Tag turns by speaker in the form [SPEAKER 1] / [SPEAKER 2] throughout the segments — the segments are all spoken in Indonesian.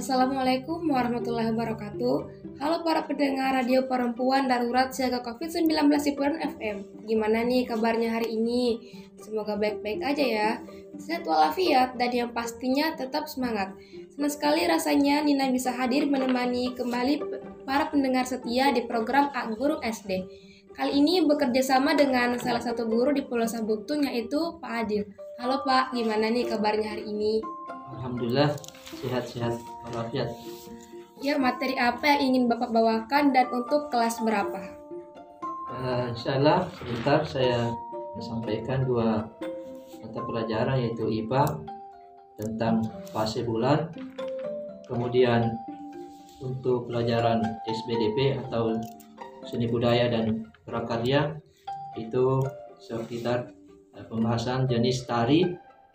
[SPEAKER 1] Assalamualaikum warahmatullahi wabarakatuh. Halo para pendengar radio perempuan darurat siaga COVID-19 Hiburan FM. Gimana nih kabarnya hari ini? Semoga baik-baik aja ya. Sehat walafiat dan yang pastinya tetap semangat. Senang sekali rasanya Nina bisa hadir menemani kembali para pendengar setia di program A Guru SD. Kali ini bekerja sama dengan salah satu guru di Pulau Sabutung yaitu Pak Adil. Halo Pak, gimana nih kabarnya hari ini?
[SPEAKER 2] Alhamdulillah sehat-sehat walafiat.
[SPEAKER 1] Ya, materi apa yang ingin Bapak bawakan dan untuk kelas berapa?
[SPEAKER 2] Uh, insya Allah sebentar saya sampaikan dua mata pelajaran yaitu IPA tentang fase bulan, kemudian untuk pelajaran SBDP atau seni budaya dan prakarya itu sekitar pembahasan jenis tari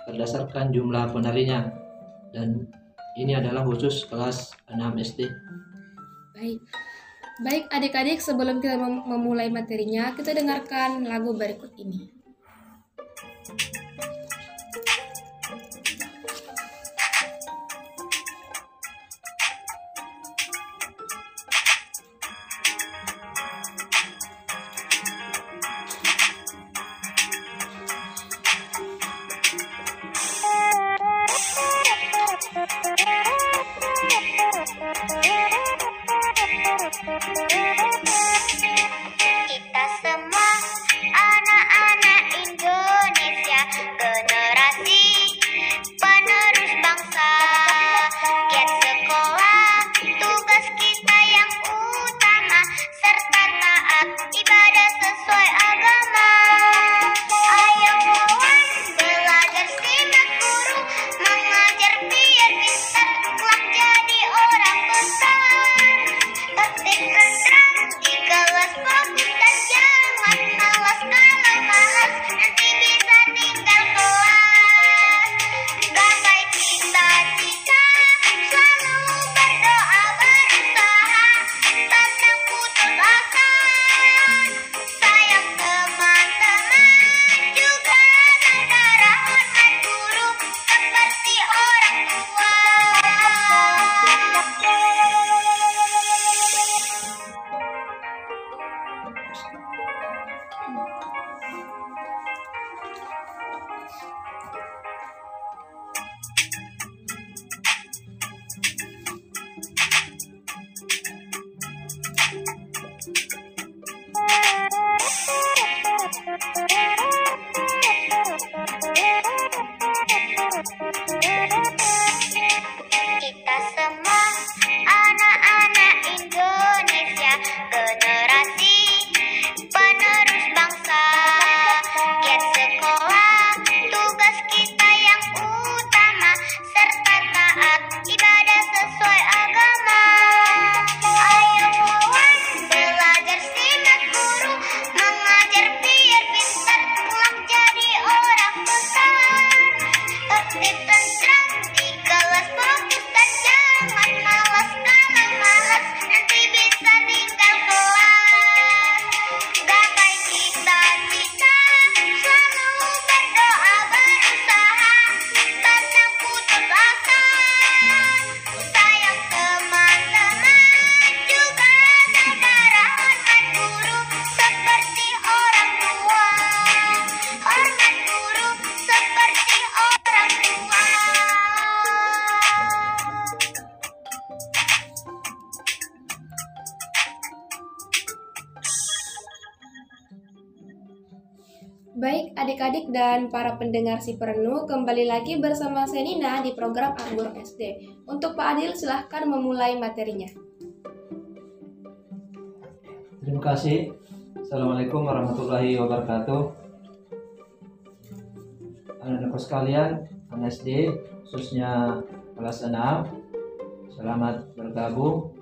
[SPEAKER 2] berdasarkan jumlah penarinya dan ini adalah khusus kelas 6 SD.
[SPEAKER 1] Baik. Baik adik-adik sebelum kita memulai materinya, kita dengarkan lagu berikut ini. Dan para pendengar si perenuh, kembali lagi bersama saya Nina di program Anggur SD. Untuk Pak Adil silahkan memulai materinya.
[SPEAKER 2] Terima kasih. Assalamualaikum warahmatullahi wabarakatuh. Anak-anakku sekalian, anak SD, khususnya kelas 6, selamat bergabung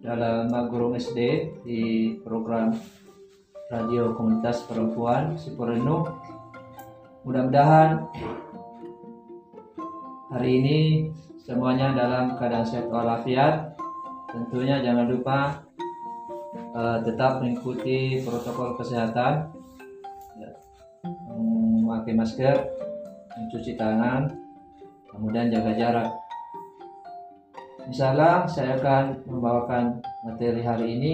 [SPEAKER 2] dalam Guru SD di program radio komunitas perempuan Sipurenu. Mudah-mudahan hari ini semuanya dalam keadaan sehat walafiat. Tentunya jangan lupa uh, tetap mengikuti protokol kesehatan, ya. memakai masker, mencuci tangan, kemudian jaga jarak. Misalnya saya akan membawakan materi hari ini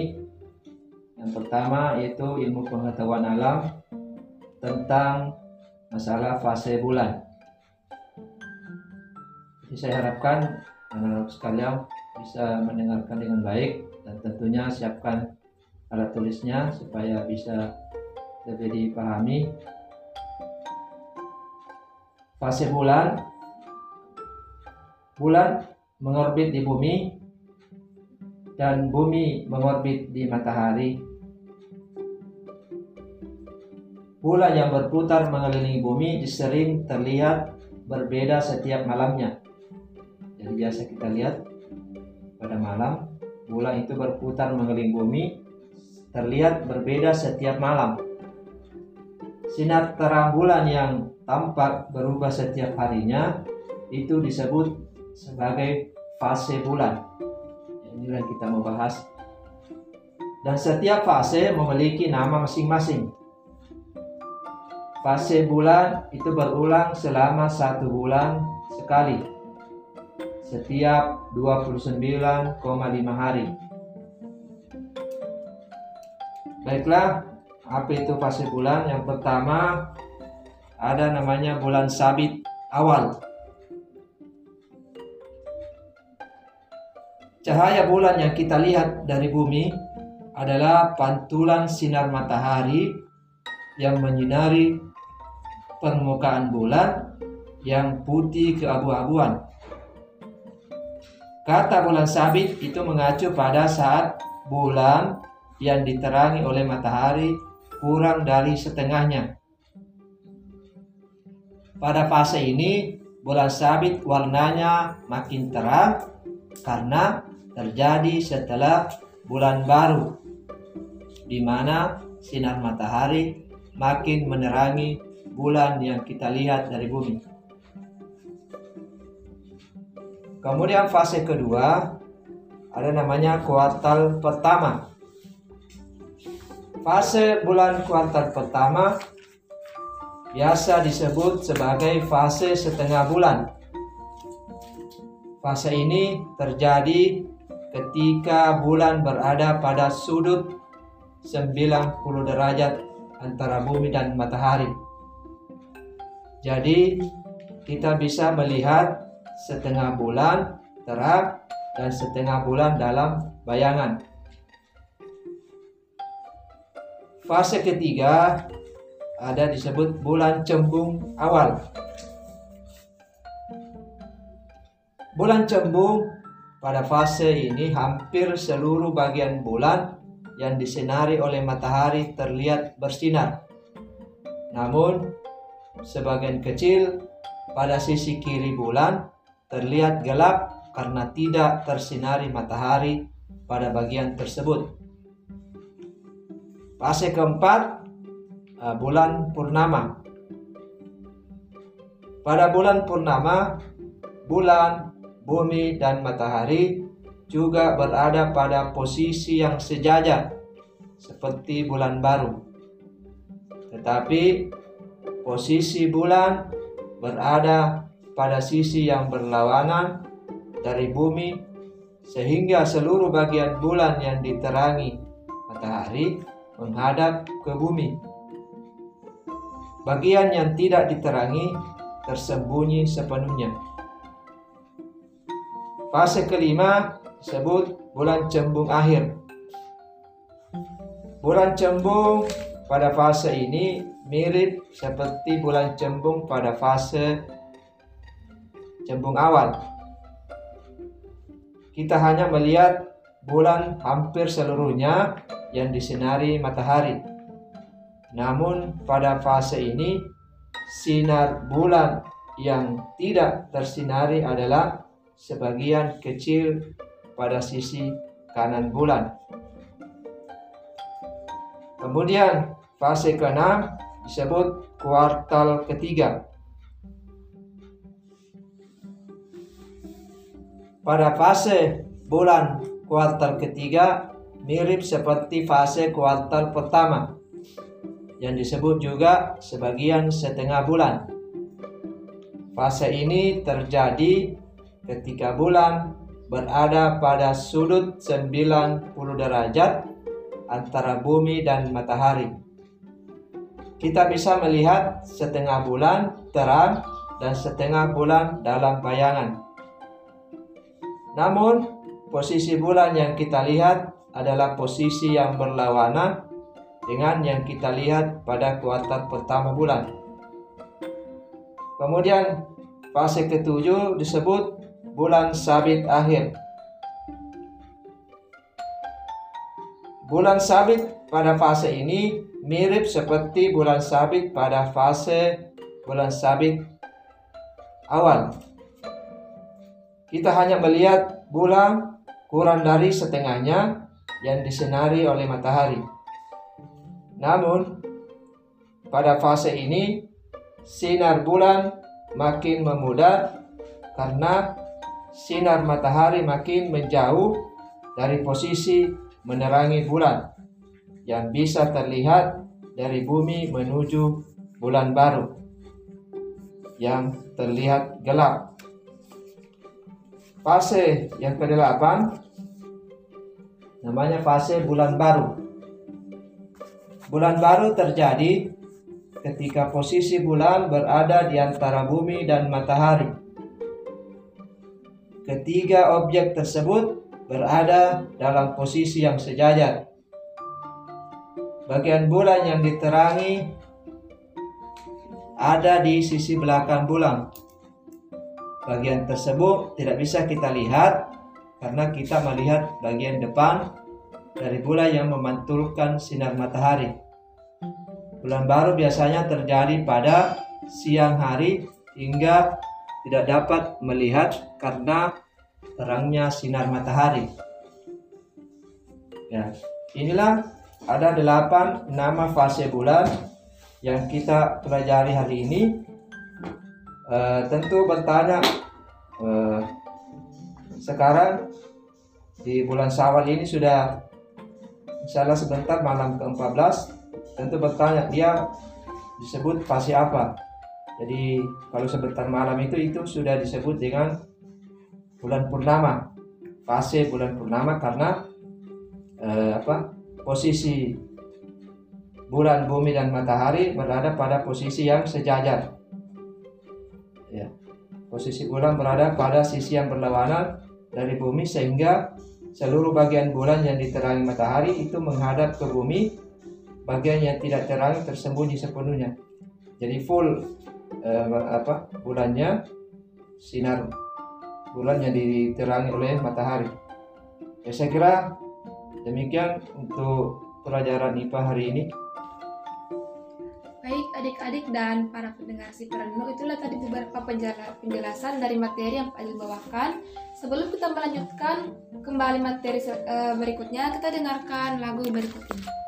[SPEAKER 2] Yang pertama yaitu ilmu pengetahuan alam Tentang masalah fase bulan Jadi saya harapkan anak-anak sekalian bisa mendengarkan dengan baik Dan tentunya siapkan alat tulisnya supaya bisa lebih dipahami Fase bulan Bulan mengorbit di bumi dan bumi mengorbit di matahari. Bulan yang berputar mengelilingi bumi sering terlihat berbeda setiap malamnya. Jadi biasa kita lihat pada malam bulan itu berputar mengelilingi bumi terlihat berbeda setiap malam. Sinar terang bulan yang tampak berubah setiap harinya itu disebut sebagai fase bulan. Inilah yang kita mau bahas. Dan setiap fase memiliki nama masing-masing. Fase bulan itu berulang selama satu bulan sekali. Setiap 29,5 hari. Baiklah, apa itu fase bulan? Yang pertama ada namanya bulan sabit awal Cahaya bulan yang kita lihat dari bumi adalah pantulan sinar matahari yang menyinari permukaan bulan yang putih keabu-abuan. Kata bulan sabit itu mengacu pada saat bulan yang diterangi oleh matahari kurang dari setengahnya. Pada fase ini, bulan sabit warnanya makin terang karena terjadi setelah bulan baru di mana sinar matahari makin menerangi bulan yang kita lihat dari bumi. Kemudian fase kedua ada namanya kuartal pertama. Fase bulan kuartal pertama biasa disebut sebagai fase setengah bulan. Fase ini terjadi ketika bulan berada pada sudut 90 derajat antara bumi dan matahari. Jadi kita bisa melihat setengah bulan terang dan setengah bulan dalam bayangan. Fase ketiga ada disebut bulan cembung awal. Bulan cembung pada fase ini hampir seluruh bagian bulan yang disinari oleh matahari terlihat bersinar. Namun, sebagian kecil pada sisi kiri bulan terlihat gelap karena tidak tersinari matahari pada bagian tersebut. Fase keempat, eh, bulan purnama. Pada bulan purnama, bulan bumi dan matahari juga berada pada posisi yang sejajar seperti bulan baru. Tetapi posisi bulan berada pada sisi yang berlawanan dari bumi sehingga seluruh bagian bulan yang diterangi matahari menghadap ke bumi. Bagian yang tidak diterangi tersembunyi sepenuhnya. Fase kelima disebut bulan cembung akhir. Bulan cembung pada fase ini mirip seperti bulan cembung pada fase cembung awal. Kita hanya melihat bulan hampir seluruhnya yang disinari matahari. Namun pada fase ini sinar bulan yang tidak tersinari adalah sebagian kecil pada sisi kanan bulan. Kemudian fase ke-6 disebut kuartal ketiga. Pada fase bulan kuartal ketiga mirip seperti fase kuartal pertama yang disebut juga sebagian setengah bulan. Fase ini terjadi ketika bulan berada pada sudut 90 derajat antara bumi dan matahari. Kita bisa melihat setengah bulan terang dan setengah bulan dalam bayangan. Namun, posisi bulan yang kita lihat adalah posisi yang berlawanan dengan yang kita lihat pada kuartal pertama bulan. Kemudian, fase ketujuh disebut bulan sabit akhir. Bulan sabit pada fase ini mirip seperti bulan sabit pada fase bulan sabit awal. Kita hanya melihat bulan kurang dari setengahnya yang disinari oleh matahari. Namun, pada fase ini sinar bulan makin memudar karena sinar matahari makin menjauh dari posisi menerangi bulan yang bisa terlihat dari bumi menuju bulan baru yang terlihat gelap. Fase yang ke-8 namanya fase bulan baru. Bulan baru terjadi ketika posisi bulan berada di antara bumi dan matahari. Ketiga objek tersebut berada dalam posisi yang sejajar. Bagian bulan yang diterangi ada di sisi belakang bulan. Bagian tersebut tidak bisa kita lihat karena kita melihat bagian depan dari bulan yang memantulkan sinar matahari. Bulan baru biasanya terjadi pada siang hari hingga tidak dapat melihat karena terangnya sinar matahari. Ya, inilah ada delapan nama fase bulan yang kita pelajari hari ini. E, tentu bertanya e, sekarang di bulan Syawal ini sudah misalnya sebentar malam ke-14 tentu bertanya dia disebut fase apa jadi kalau sebentar malam itu itu sudah disebut dengan bulan purnama fase bulan purnama karena eh, apa posisi bulan bumi dan matahari berada pada posisi yang sejajar ya posisi bulan berada pada sisi yang berlawanan dari bumi sehingga seluruh bagian bulan yang diterangi matahari itu menghadap ke bumi bagian yang tidak terang tersembunyi sepenuhnya jadi full eh, apa bulannya sinar bulan yang diterangi oleh matahari. Ya saya kira demikian untuk pelajaran IPA hari ini.
[SPEAKER 3] Baik adik-adik dan para pendengar si perenung itulah tadi beberapa penjelasan dari materi yang Pak bawakan. Sebelum kita melanjutkan kembali materi eh, berikutnya, kita dengarkan lagu berikut ini.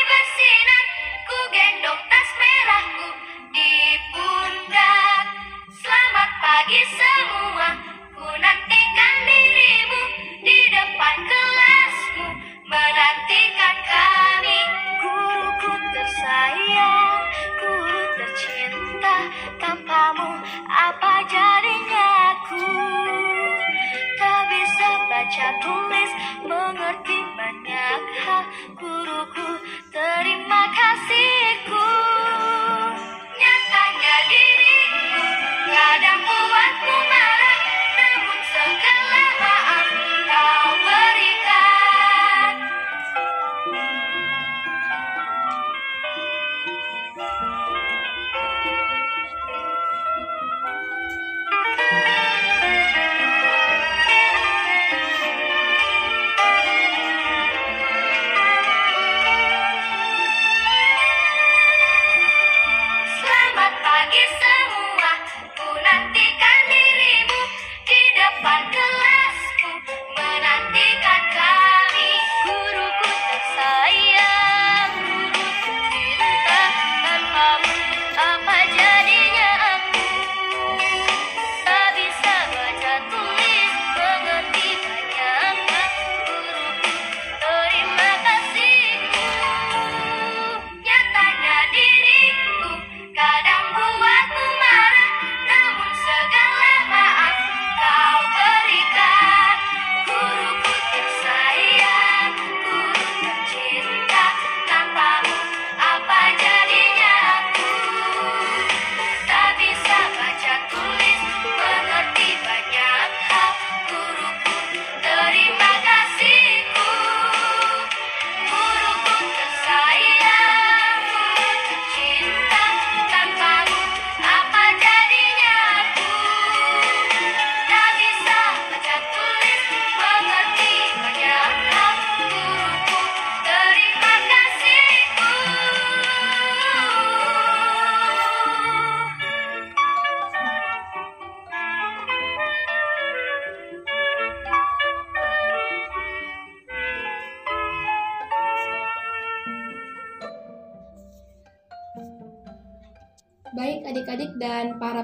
[SPEAKER 1] bersinar Ku gendong tas
[SPEAKER 3] merahku di pundak. Selamat pagi semua Ku nantikan dirimu di depan kelasmu Menantikan kami. Guruku tersayang Guru tercinta Tanpamu apa jadinya aku Tak bisa baca tulis Mengerti banyak hak Guruku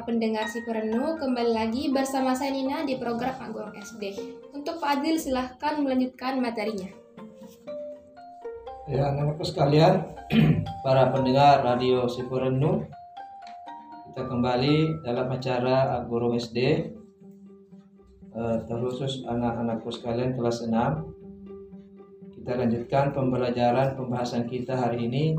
[SPEAKER 1] pendengar si Perenu, kembali lagi bersama saya Nina di program Agorok SD. Untuk Pak Adil silahkan melanjutkan materinya.
[SPEAKER 2] Ya, anak-anakku sekalian, para pendengar radio Sipurenu, kita kembali dalam acara Guru SD, eh, terkhusus anak-anakku sekalian kelas 6. Kita lanjutkan pembelajaran pembahasan kita hari ini,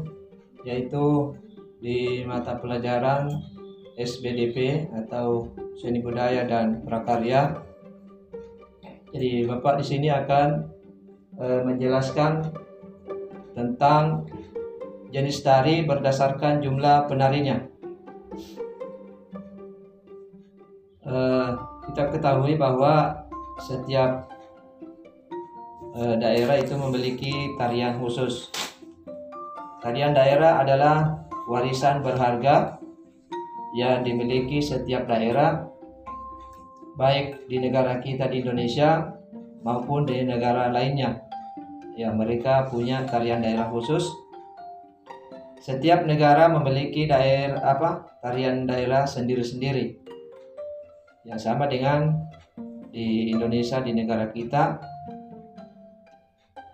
[SPEAKER 2] yaitu di mata pelajaran SBDP atau Seni Budaya dan Prakarya. Jadi Bapak di sini akan e, menjelaskan tentang jenis tari berdasarkan jumlah penarinya. E, kita ketahui bahwa setiap e, daerah itu memiliki tarian khusus. Tarian daerah adalah warisan berharga yang dimiliki setiap daerah baik di negara kita di Indonesia maupun di negara lainnya. Ya, mereka punya tarian daerah khusus. Setiap negara memiliki daerah apa? tarian daerah sendiri-sendiri. Yang sama dengan di Indonesia di negara kita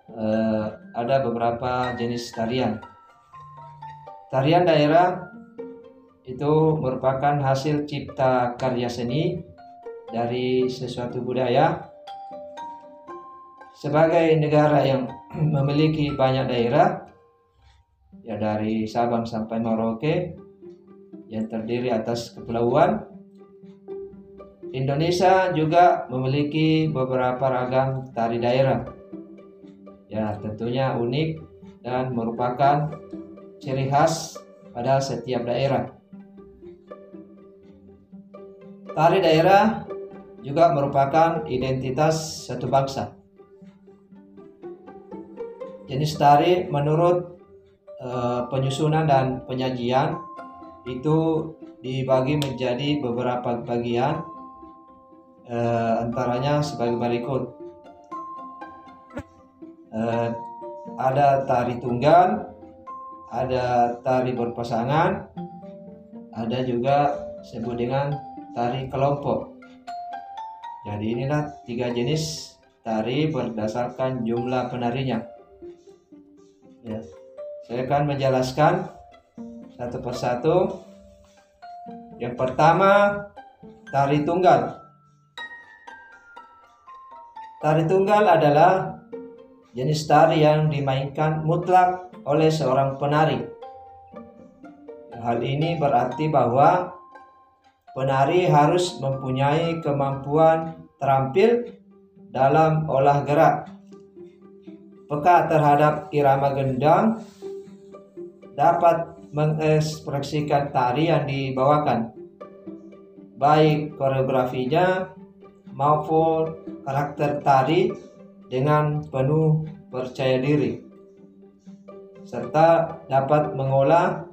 [SPEAKER 2] eh, ada beberapa jenis tarian. Tarian daerah itu merupakan hasil cipta karya seni dari sesuatu budaya. Sebagai negara yang memiliki banyak daerah, ya dari Sabang sampai Merauke, yang terdiri atas kepulauan, Indonesia juga memiliki beberapa ragam tari daerah. Ya, tentunya unik dan merupakan ciri khas pada setiap daerah. Tari daerah juga merupakan identitas satu bangsa. Jenis tari menurut uh, penyusunan dan penyajian itu dibagi menjadi beberapa bagian uh, antaranya sebagai berikut. Uh, ada tari tunggal, ada tari berpasangan, ada juga sebut dengan tari kelompok. Jadi inilah tiga jenis tari berdasarkan jumlah penarinya. Ya, saya akan menjelaskan satu persatu. Yang pertama, tari tunggal. Tari tunggal adalah jenis tari yang dimainkan mutlak oleh seorang penari. Hal ini berarti bahwa penari harus mempunyai kemampuan terampil dalam olah gerak, peka terhadap irama gendang, dapat mengekspresikan tari yang dibawakan, baik koreografinya maupun karakter tari dengan penuh percaya diri serta dapat mengolah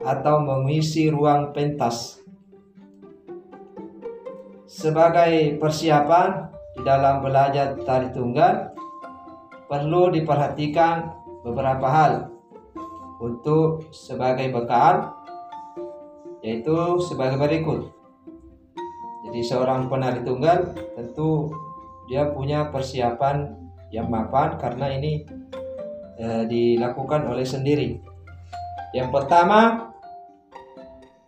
[SPEAKER 2] atau mengisi ruang pentas. Sebagai persiapan di dalam belajar tari tunggal, perlu diperhatikan beberapa hal untuk sebagai bekal, yaitu sebagai berikut. Jadi seorang penari tunggal tentu dia punya persiapan yang mapan karena ini eh, dilakukan oleh sendiri. Yang pertama,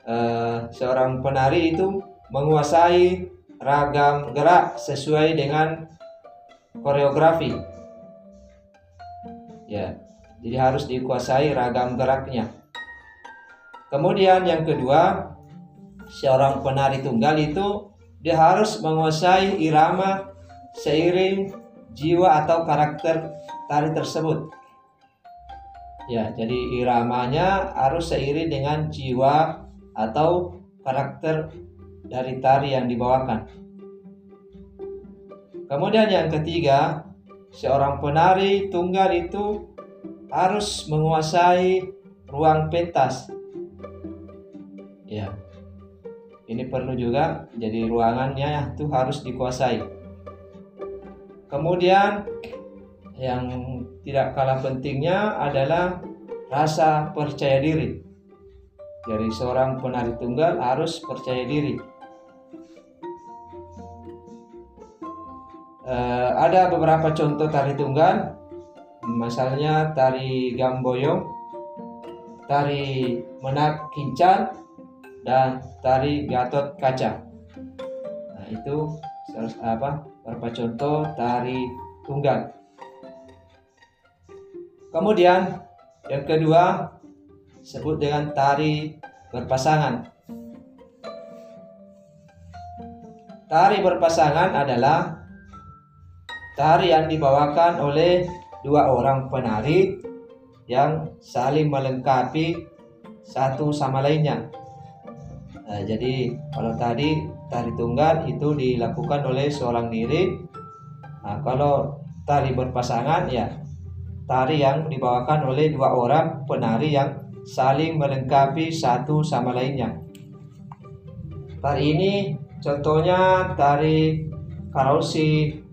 [SPEAKER 2] eh, seorang penari itu menguasai ragam gerak sesuai dengan koreografi. Ya, jadi harus dikuasai ragam geraknya. Kemudian yang kedua, seorang penari tunggal itu dia harus menguasai irama seiring jiwa atau karakter tari tersebut. Ya, jadi iramanya harus seiring dengan jiwa atau karakter dari tari yang dibawakan. Kemudian yang ketiga, seorang penari tunggal itu harus menguasai ruang pentas. Ya. Ini perlu juga jadi ruangannya itu harus dikuasai. Kemudian yang tidak kalah pentingnya adalah rasa percaya diri. Jadi seorang penari tunggal harus percaya diri. Uh, ada beberapa contoh tari tunggal, misalnya tari gamboyong, tari menak kincan, dan tari gatot kaca. Nah itu apa beberapa contoh tari tunggal. Kemudian yang kedua sebut dengan tari berpasangan. Tari berpasangan adalah tari yang dibawakan oleh dua orang penari yang saling melengkapi satu sama lainnya. Nah, jadi kalau tadi tari tunggal itu dilakukan oleh seorang diri. Nah, kalau tari berpasangan ya tari yang dibawakan oleh dua orang penari yang saling melengkapi satu sama lainnya. Tari ini contohnya tari karosi,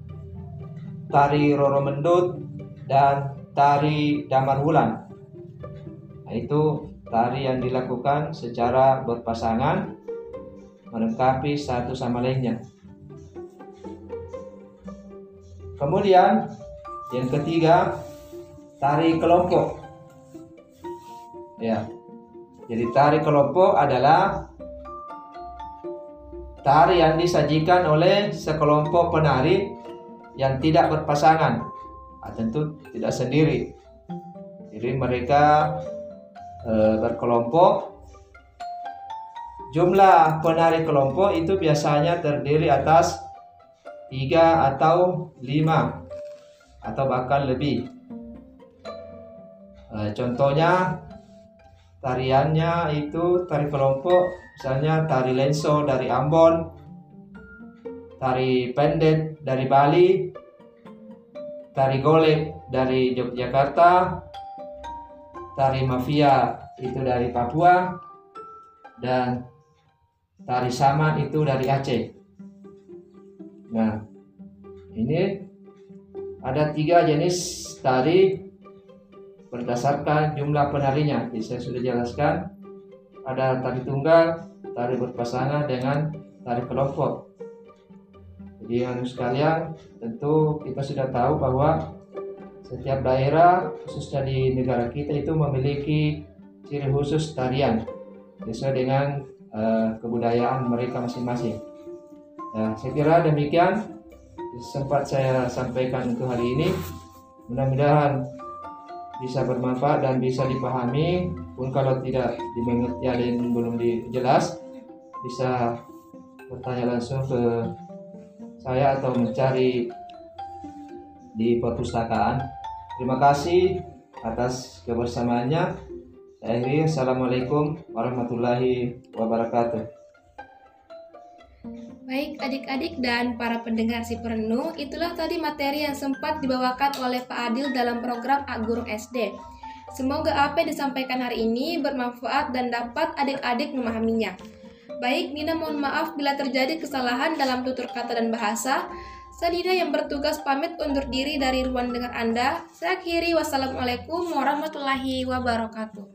[SPEAKER 2] tari roro mendut, dan tari damar wulan. Nah, itu tari yang dilakukan secara berpasangan melengkapi satu sama lainnya. Kemudian yang ketiga tari kelompok. Ya. Jadi tari kelompok adalah tari yang disajikan oleh sekelompok penari yang tidak berpasangan. Nah, tentu tidak sendiri. Jadi mereka e, berkelompok Jumlah penari kelompok itu biasanya terdiri atas tiga atau lima atau bahkan lebih. E, contohnya tariannya itu tari kelompok, misalnya tari lenso dari Ambon, tari pendet dari Bali, tari golek dari Yogyakarta, tari mafia itu dari Papua, dan Tari saman itu dari Aceh. Nah, ini ada tiga jenis tari berdasarkan jumlah penarinya. Jadi saya sudah jelaskan. Ada tari tunggal, tari berpasangan dengan tari kelompok. Jadi yang sekalian, tentu kita sudah tahu bahwa setiap daerah, khususnya di negara kita itu memiliki ciri khusus tarian sesuai dengan uh, kebudayaan mereka masing-masing. Nah, saya kira demikian sempat saya sampaikan untuk hari ini. Mudah-mudahan bisa bermanfaat dan bisa dipahami. Pun kalau tidak dimengerti ada yang belum dijelas, bisa bertanya langsung ke saya atau mencari di perpustakaan. Terima kasih atas kebersamaannya. Akhirnya, Assalamualaikum warahmatullahi wabarakatuh.
[SPEAKER 3] Baik adik-adik dan para pendengar si perenung, itulah tadi materi yang sempat dibawakan oleh Pak Adil dalam program Aguru SD. Semoga apa yang disampaikan hari ini bermanfaat dan dapat adik-adik memahaminya. Baik, Nina mohon maaf bila terjadi kesalahan dalam tutur kata dan bahasa. Saya yang bertugas pamit undur diri dari ruang dengar Anda. Saya akhiri wassalamualaikum warahmatullahi wabarakatuh.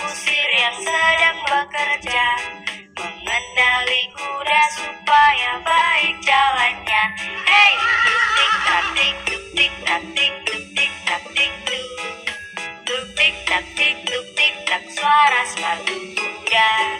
[SPEAKER 3] Kusir yang sedang bekerja Mengendali kuda supaya baik jalannya. Hey, tuk tik tak tik tuk tik tak tik tuk tik tak tik tuk Tuk tik tak tik tuk tik tak suara sepatu kuda